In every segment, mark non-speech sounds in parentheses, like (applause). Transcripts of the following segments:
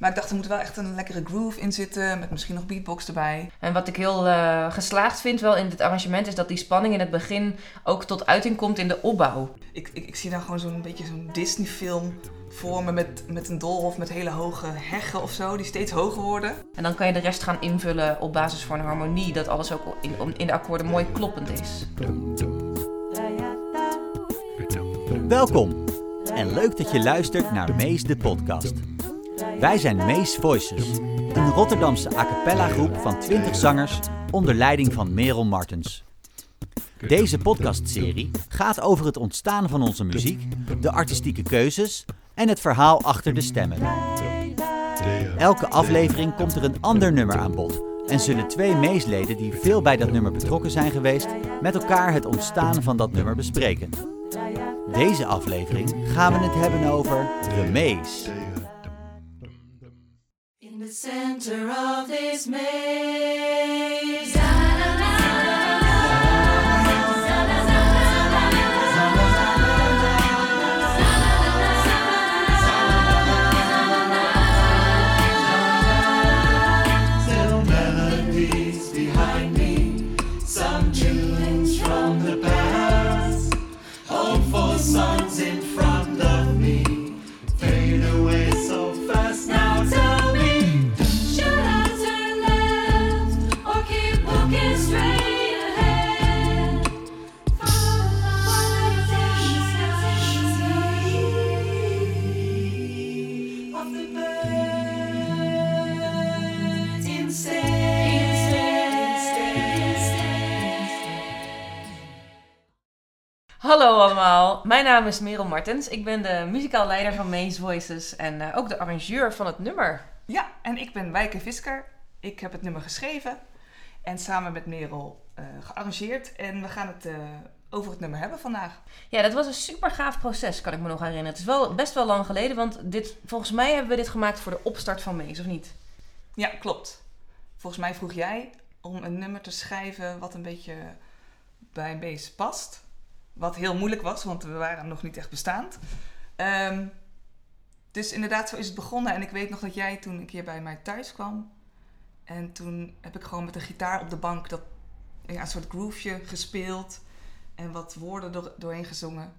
Maar ik dacht, er moet wel echt een lekkere groove in zitten, met misschien nog beatbox erbij. En wat ik heel uh, geslaagd vind wel in dit arrangement is dat die spanning in het begin ook tot uiting komt in de opbouw. Ik, ik, ik zie daar gewoon zo'n beetje zo'n Disney-film voor me met, met een doolhof met hele hoge heggen of zo, die steeds hoger worden. En dan kan je de rest gaan invullen op basis van een harmonie, dat alles ook in, in de akkoorden mooi kloppend is. Welkom en leuk dat je luistert naar Mees de podcast. Wij zijn Mees Voices, een Rotterdamse a cappella groep van 20 zangers onder leiding van Merel Martens. Deze podcastserie gaat over het ontstaan van onze muziek, de artistieke keuzes en het verhaal achter de stemmen. Elke aflevering komt er een ander nummer aan bod en zullen twee meesleden die veel bij dat nummer betrokken zijn geweest, met elkaar het ontstaan van dat nummer bespreken. Deze aflevering gaan we het hebben over de mees. Center of this maze. Mijn naam is Merel Martens. Ik ben de muzikaal leider van Maze Voices en uh, ook de arrangeur van het nummer. Ja, en ik ben Wijke Visker. Ik heb het nummer geschreven en samen met Merel uh, gearrangeerd. En we gaan het uh, over het nummer hebben vandaag. Ja, dat was een super gaaf proces, kan ik me nog herinneren. Het is wel best wel lang geleden, want dit, volgens mij hebben we dit gemaakt voor de opstart van Maze, of niet? Ja, klopt. Volgens mij vroeg jij om een nummer te schrijven wat een beetje bij Maze past. Wat heel moeilijk was, want we waren nog niet echt bestaand. Um, dus inderdaad, zo is het begonnen. En ik weet nog dat jij toen een keer bij mij thuis kwam. En toen heb ik gewoon met de gitaar op de bank dat, ja, een soort grooveje gespeeld. En wat woorden door, doorheen gezongen.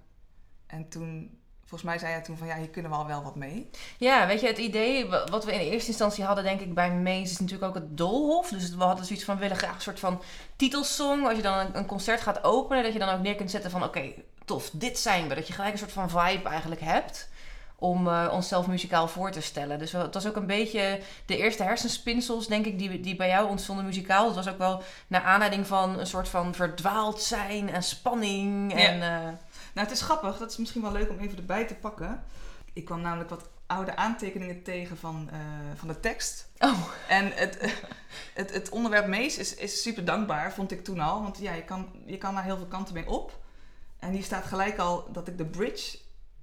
En toen volgens mij zei hij toen van ja, hier kunnen we al wel wat mee. Ja, weet je, het idee wat we in eerste instantie hadden, denk ik, bij Mees is natuurlijk ook het Doolhof. Dus we hadden zoiets van, we willen graag een soort van titelsong. Als je dan een, concert gaat openen, dat je dan ook neer kunt zetten van oké, tof, dit zijn we. Dat je gelijk een soort van vibe eigenlijk hebt om uh, onszelf muzikaal voor te stellen. Dus het was ook een beetje de eerste hersenspinsels, denk ik, die, die bij jou ontstonden muzikaal. Het was ook wel naar aanleiding van een soort van verdwaald zijn en spanning. En, ja. uh, nou, het is grappig. Dat is misschien wel leuk om even erbij te pakken. Ik kwam namelijk wat oude aantekeningen tegen van, uh, van de tekst. Oh. En het, (laughs) het, het onderwerp mees is, is super dankbaar, vond ik toen al. Want ja, je kan, je kan daar heel veel kanten mee op. En hier staat gelijk al dat ik de bridge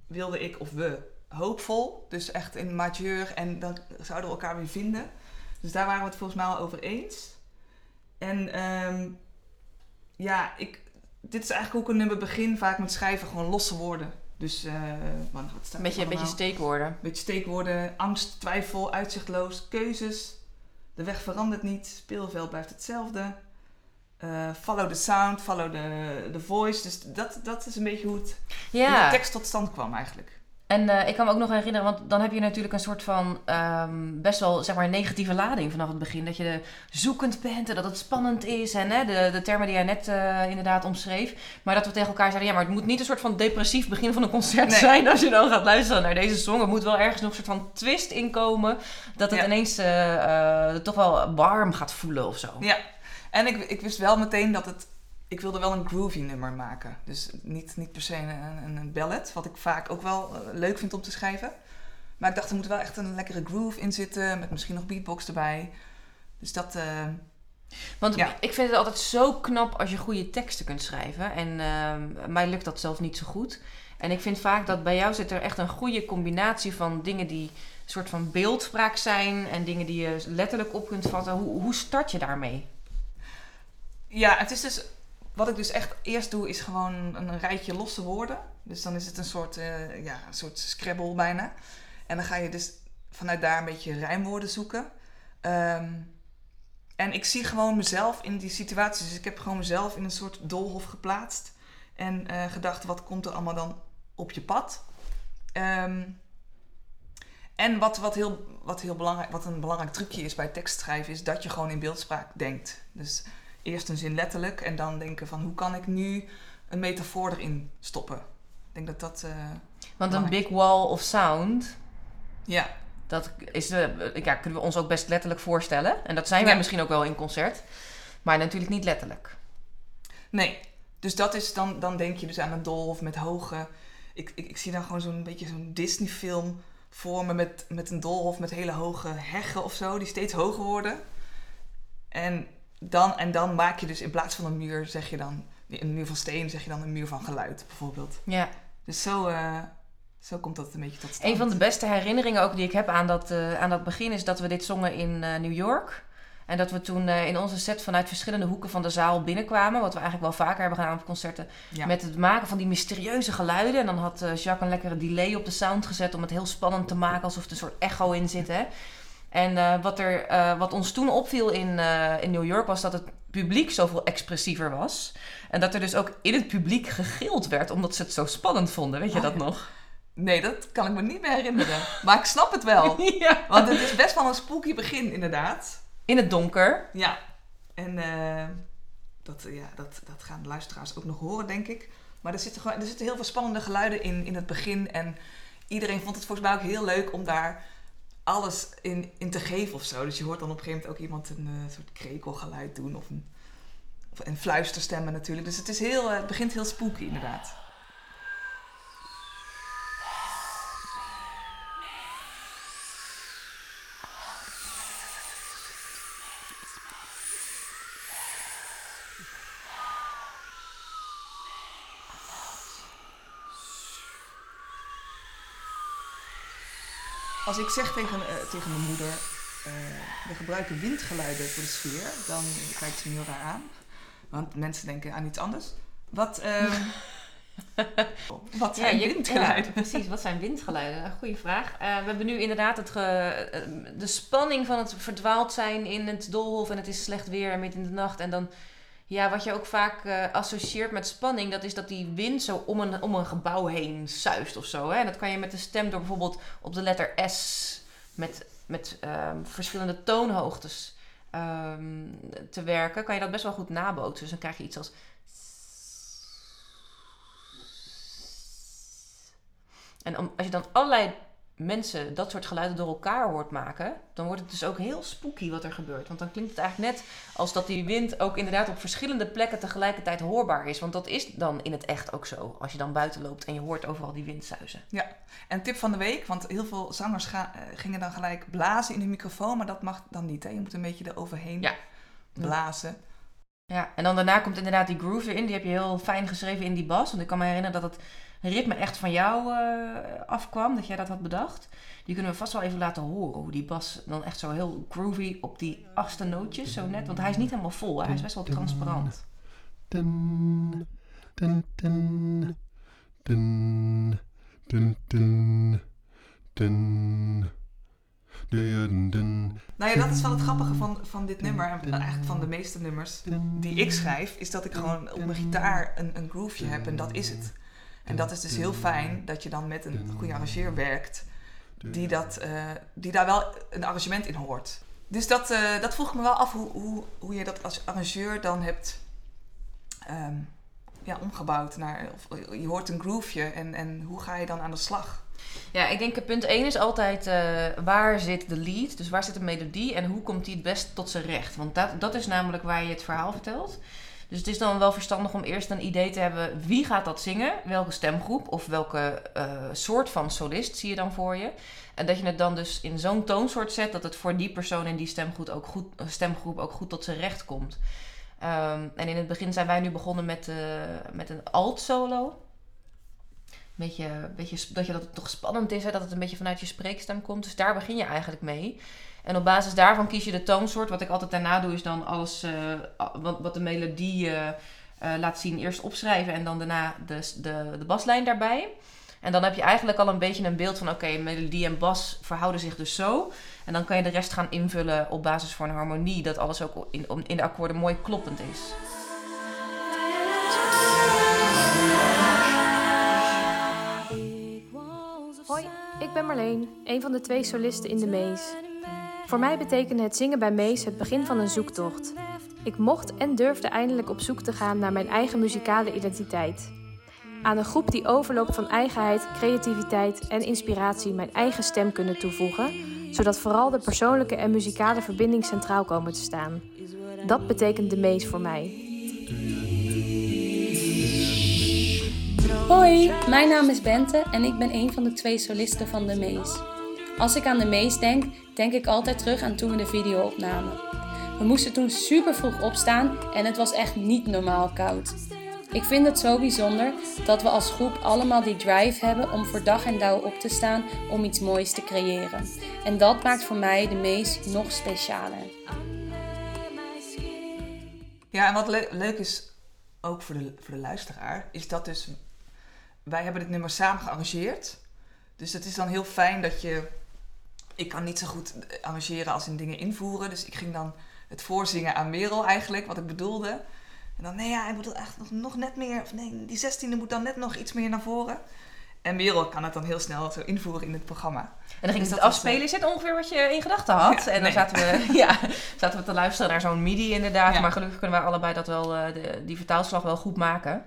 wilde ik, of we, hoopvol. Dus echt in majeur en dan zouden we elkaar weer vinden. Dus daar waren we het volgens mij al over eens. En um, ja, ik, dit is eigenlijk ook een nummer begin vaak met schrijven, gewoon losse woorden. Dus, uh, wat staat beetje, beetje steekwoorden. Beetje steekwoorden, angst, twijfel, uitzichtloos, keuzes. De weg verandert niet, speelveld blijft hetzelfde. Uh, follow the sound, follow the, the voice. Dus dat, dat is een beetje hoe, het, ja. hoe de tekst tot stand kwam eigenlijk. En uh, ik kan me ook nog herinneren, want dan heb je natuurlijk een soort van um, best wel zeg maar negatieve lading vanaf het begin. Dat je zoekend bent en dat het spannend is. En hè, de, de termen die jij net uh, inderdaad omschreef. Maar dat we tegen elkaar zeiden, ja, maar het moet niet een soort van depressief begin van een concert nee. zijn als je dan gaat luisteren naar deze song. Er moet wel ergens nog een soort van twist inkomen. Dat het ja. ineens uh, toch wel warm gaat voelen of zo. Ja, en ik, ik wist wel meteen dat het ik wilde wel een groovy nummer maken. Dus niet, niet per se een, een, ballad, wat ik vaak ook wel uh, leuk vind om te schrijven. Maar ik dacht, er moet wel echt een lekkere groove in zitten, met misschien nog beatbox erbij. Dus dat... Uh, want ja. ik vind het altijd zo knap als je goede teksten kunt schrijven. En uh, mij lukt dat zelf niet zo goed. En ik vind vaak dat bij jou zit er echt een goede combinatie van dingen die een soort van beeldspraak zijn en dingen die je letterlijk op kunt vatten. Hoe, hoe start je daarmee? Ja, het is dus wat ik dus echt eerst doe, is gewoon een rijtje losse woorden. Dus dan is het een soort, uh, ja, een soort scrabble bijna. En dan ga je dus vanuit daar een beetje rijmwoorden zoeken. Ehm, en ik zie gewoon mezelf in die situaties. Dus ik heb gewoon mezelf in een soort doolhof geplaatst. En eh, gedacht, wat komt er allemaal dan op je pad? Ehm, en wat, wat, heel, wat, heel belangrijk, wat een belangrijk trucje is bij tekstschrijven, is dat je gewoon in beeldspraak denkt. Dus eerst een zin letterlijk en dan denken van hoe kan ik nu een metafoor erin stoppen. Ik denk dat dat. Uh, Want een big wall of sound. Ja. Dat is, uh, ja, kunnen we ons ook best letterlijk voorstellen. En dat zijn wij misschien ook wel in concert. Maar natuurlijk niet letterlijk. Nee. Dus dat is dan, dan denk je dus aan een dolf met hoge. Ik, ik, ik zie dan gewoon zo'n beetje zo'n Disney-film voor me met, met een dolhof met hele hoge heggen of zo, die steeds hoger worden. En dan, en dan maak je dus in plaats van een muur, zeg je dan, een muur van steen, zeg je dan een muur van geluid, bijvoorbeeld. Ja. Dus zo, uh, zo komt dat een beetje tot stand. Een van de beste herinneringen ook die ik heb aan dat, uh, aan dat begin is dat we dit zongen in uh, New York. En dat we toen in onze set vanuit verschillende hoeken van de zaal binnenkwamen. Wat we eigenlijk wel vaker hebben gedaan op concerten. Ja. Met het maken van die mysterieuze geluiden. En dan had Jacques een lekkere delay op de sound gezet om het heel spannend te maken. Alsof er een soort echo in zit. Hè? En uh, wat, er, wat ons toen opviel in, in New York was dat het publiek zoveel expressiever was. En dat er dus ook in het publiek gegild werd omdat ze het zo spannend vonden. Weet je oh, dat ja. nog? Nee, dat kan ik me niet meer herinneren. maar ik snap het wel. (laughs) ja. Want het is best wel een spooky begin inderdaad. In het donker. Ja. En dat, ja, dat, dat gaan de luisteraars ook nog horen, denk ik. Maar er zitten, gewoon, er zitten heel veel spannende geluiden in, in het begin. En iedereen vond het volgens mij ook heel leuk om daar alles in, in te geven of zo. Dus je hoort dan op een gegeven moment ook iemand een uh, soort krekelgeluid doen. Of een, of een fluisterstemmen natuurlijk. Dus het, is heel, uh, het begint heel spooky inderdaad. Als ik zeg tegen, uh, tegen mijn moeder, uh, we gebruiken windgeluiden voor de sfeer, dan kijkt ze me heel raar aan. Want mensen denken aan iets anders. Wat, uh, (laughs) wat zijn ja, je, windgeluiden? Ja, precies, wat zijn windgeluiden? Goeie vraag. Uh, we hebben nu inderdaad het ge, de spanning van het verdwaald zijn in het doolhof en het is slecht weer midden in de nacht. En dan ja, wat je ook vaak uh, associeert met spanning, dat is dat die wind zo om een, om een gebouw heen zuist of zo. Hè? En dat kan je met de stem door bijvoorbeeld op de letter S met, met um, verschillende toonhoogtes um, te werken, kan je dat best wel goed nabootsen. Dus dan krijg je iets als. En als je dan allerlei mensen dat soort geluiden door elkaar hoort maken, dan wordt het dus ook heel spooky wat er gebeurt. Want dan klinkt het eigenlijk net als dat die wind ook inderdaad op verschillende plekken tegelijkertijd hoorbaar is. Want dat is dan in het echt ook zo. Als je dan buiten loopt en je hoort overal die wind zuizen. Ja, en tip van de week, want heel veel zangers ga, gingen dan gelijk blazen in de microfoon, maar dat mag dan niet. Hè? Je moet een beetje eroverheen ja. blazen. Ja, en dan daarna komt inderdaad die groove erin. Die heb je heel fijn geschreven in die bas. Want ik kan me herinneren dat het ritme echt van jou uh, afkwam, dat jij dat had bedacht. Die kunnen we vast wel even laten horen. Hoe die bas dan echt zo heel groovy op die achtste nootjes, zo net. Want hij is niet helemaal vol, hè? hij is best wel transparant. Dun, dun, dun, dun, dun, dun, dun. Nou ja, dat is wel het grappige van, van dit nummer en eigenlijk van de meeste nummers die ik schrijf, is dat ik gewoon op mijn gitaar een, een grooveje heb en dat is het. En dat is dus heel fijn dat je dan met een goede arrangeur werkt, die, dat, uh, die daar wel een arrangement in hoort. Dus dat, uh, dat vroeg me wel af hoe, hoe, hoe je dat als arrangeur dan hebt um, ja, omgebouwd. Naar, of, je hoort een grooveje en, en hoe ga je dan aan de slag? Ja, ik denk punt 1 is altijd waar zit de lead, dus waar zit de melodie en hoe komt die het best tot zijn recht. Want dat, dat is namelijk waar je het verhaal vertelt. Dus het is dan wel verstandig om eerst een idee te hebben wie gaat dat zingen, welke stemgroep of welke uh, soort van solist zie je dan voor je. En dat je het dan dus in zo'n toonsoort zet dat het voor die persoon in die stemgroep ook goed, stemgroep ook goed tot zijn recht komt. Um, en in het begin zijn wij nu begonnen met, uh, met een alt-solo. Beetje, beetje, dat je dat het toch spannend is, hè? dat het een beetje vanuit je spreekstem komt. Dus daar begin je eigenlijk mee. En op basis daarvan kies je de toonsoort. Wat ik altijd daarna doe, is dan alles uh, wat, wat de melodie uh, uh, laat zien, eerst opschrijven en dan daarna de, de, de baslijn daarbij. En dan heb je eigenlijk al een beetje een beeld van, oké, melodie en bas verhouden zich dus zo. En dan kan je de rest gaan invullen op basis van een harmonie, dat alles ook in, in de akkoorden mooi kloppend is. Ik ben Marleen, een van de twee solisten in de Mees. Voor mij betekende het zingen bij Mees het begin van een zoektocht. Ik mocht en durfde eindelijk op zoek te gaan naar mijn eigen muzikale identiteit. Aan een groep die overloopt van eigenheid, creativiteit en inspiratie mijn eigen stem kunnen toevoegen, zodat vooral de persoonlijke en muzikale verbinding centraal komen te staan. Dat betekent de Mees voor mij. Hoi, mijn naam is Bente en ik ben een van de twee solisten van de Mees. Als ik aan de Mees denk, denk ik altijd terug aan toen we de video opnamen. We moesten toen super vroeg opstaan en het was echt niet normaal koud. Ik vind het zo bijzonder dat we als groep allemaal die drive hebben om voor dag en dauw op te staan om iets moois te creëren. En dat maakt voor mij de Mees nog specialer. Ja, en wat le- leuk is, ook voor de, voor de luisteraar, is dat dus... Wij hebben dit nummer samen gearrangeerd. Dus het is dan heel fijn dat je... Ik kan niet zo goed arrangeren als in dingen invoeren. Dus ik ging dan het voorzingen aan Merel eigenlijk, wat ik bedoelde. En dan, nee ja, ik bedoel echt nog, nog net meer... Of nee, die zestiende moet dan net nog iets meer naar voren. En Merel kan het dan heel snel zo invoeren in het programma. En dan ging Dus het afspelen. Is dit ongeveer wat je in gedachten had? Ja, en dan nee. zaten, we, (laughs) ja, zaten we te luisteren naar zo'n midi inderdaad. Ja. Maar gelukkig kunnen wij allebei dat wel, eh, de, die vertaalslag wel goed maken.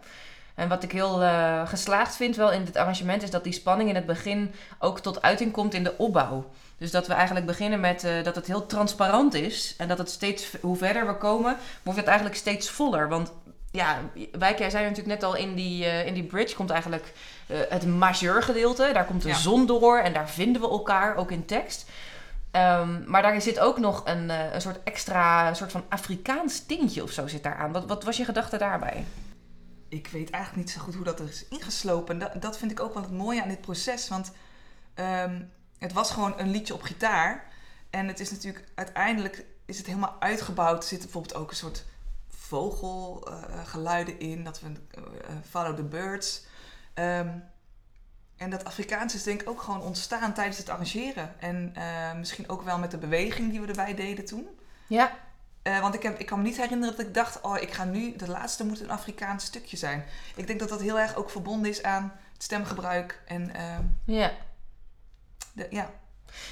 En wat ik heel eh, geslaagd vind wel in dit arrangement... is dat die spanning in het begin ook tot uiting komt in de opbouw. Dus dat we eigenlijk beginnen met eh, dat het heel transparant is. En dat het steeds, hoe verder we komen, wordt het eigenlijk steeds voller. Want ja, wij jij zei natuurlijk net al, in die, eh, in die bridge komt eigenlijk het majeur gedeelte. Daar komt de Ja. zon door en daar vinden we elkaar, ook in tekst. Ehm, maar daar zit ook nog een, een soort extra, een soort van Afrikaans tintje of zo zit daar aan. Wat, wat was je gedachte daarbij? Ik weet eigenlijk niet zo goed hoe dat er is ingeslopen. Dat, dat vind ik ook wel het mooie aan dit proces. Want ehm, het was gewoon een liedje op gitaar. En het is natuurlijk uiteindelijk is het helemaal uitgebouwd. Er zitten bijvoorbeeld ook een soort vogelgeluiden in. Dat we eh, eh, follow the birds. Ehm, en dat Afrikaans is denk ik ook gewoon ontstaan tijdens het arrangeren. En eh, misschien ook wel met de beweging die we erbij deden toen. Ja, Eh, want ik, heb, ik kan me niet herinneren dat ik dacht, oh, ik ga nu, de laatste moet een Afrikaans stukje zijn. Ik denk dat dat heel erg ook verbonden is aan het stemgebruik en ja. de, ja.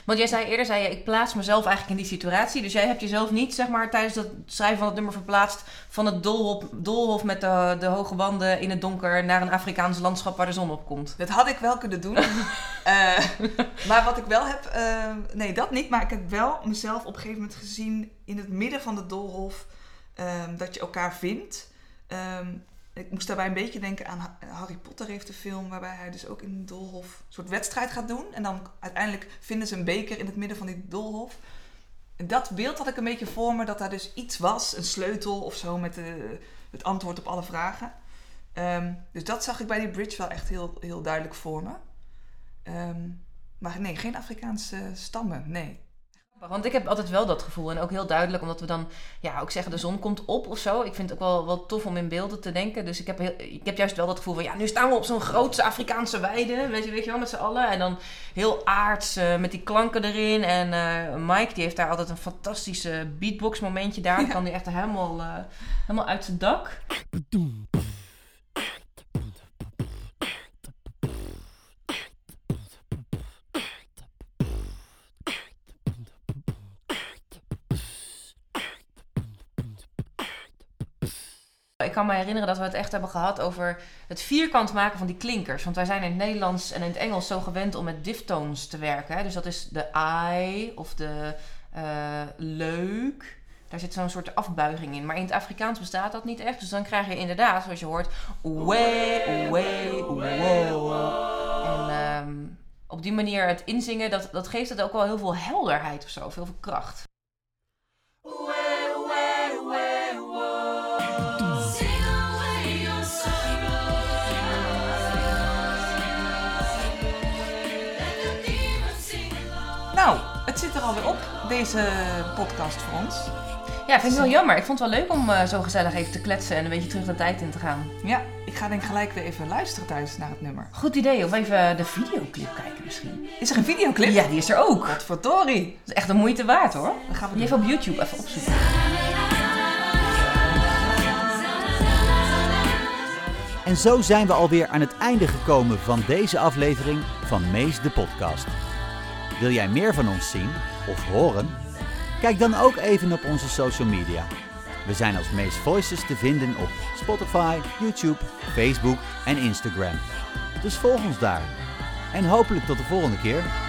Want jij zei eerder, zei je, ik plaats mezelf eigenlijk in die situatie. Dus jij hebt jezelf niet, zeg maar, tijdens het schrijven van het nummer verplaatst van het doolhof, doolhof met de, de hoge wanden in het donker naar een Afrikaans landschap waar de zon op komt. Dat had ik wel kunnen doen. (laughs) Eh, maar wat ik wel heb, eh, nee dat niet, maar ik heb wel mezelf op een gegeven moment gezien in het midden van de doolhof ehm, dat je elkaar vindt. Ehm, ik moest daarbij een beetje denken aan Ha- Harry Potter heeft een film waarbij hij dus ook in een doolhof een soort wedstrijd gaat doen. En dan uiteindelijk vinden ze een beker in het midden van die doolhof. Dat beeld had ik een beetje voor me, dat daar dus iets was, een sleutel of zo met de, het antwoord op alle vragen. Ehm, dus dat zag ik bij die bridge wel echt heel, heel duidelijk voor me. Ehm, maar nee, geen Afrikaanse stammen, nee. Want ik heb altijd wel dat gevoel. En ook heel duidelijk, omdat we dan ja, ook zeggen de zon komt op of zo. Ik vind het ook wel, wel tof om in beelden te denken. Dus ik heb, heel, ik heb juist wel dat gevoel van... Ja, nu staan we op zo'n grootse Afrikaanse weide. Weet je, weet je wel, met z'n allen. En dan heel aards eh, met die klanken erin. En eh, Mike, die heeft daar altijd een fantastische beatbox momentje daar. Dan kan hij echt helemaal, eh, helemaal uit zijn dak. Kan me herinneren dat we het echt hebben gehad over het vierkant maken van die klinkers. Want wij zijn in het Nederlands en in het Engels zo gewend om met diphtoons te werken. Hè? Dus dat is de I of de eh, leuk. Daar zit zo'n soort afbuiging in. Maar in het Afrikaans bestaat dat niet echt. Dus dan krijg je inderdaad, zoals je hoort, oe, oe, oe. En op die manier het inzingen, dat, dat geeft het ook wel heel veel helderheid of zo. Veel, veel kracht. Alweer op, deze podcast voor ons. Ja, vind ik wel jammer. Ik vond het wel leuk om eh, zo gezellig even te kletsen en een beetje terug de tijd in te gaan. Ja, ik ga denk ik gelijk weer even luisteren thuis naar het nummer. Goed idee, of even de videoclip kijken misschien. Is er een videoclip? Ja, die is er ook. Wat verdorie. Dat is echt de moeite waard hoor. Dan gaan we Die even op YouTube even opzoeken. En zo zijn we alweer aan het einde gekomen van deze aflevering van Mees de Podcast. Wil jij meer van ons zien of horen? Kijk dan ook even op onze social media. We zijn als Mees Voices te vinden op Spotify, YouTube, Facebook en Instagram. Dus volg ons daar. En hopelijk tot de volgende keer.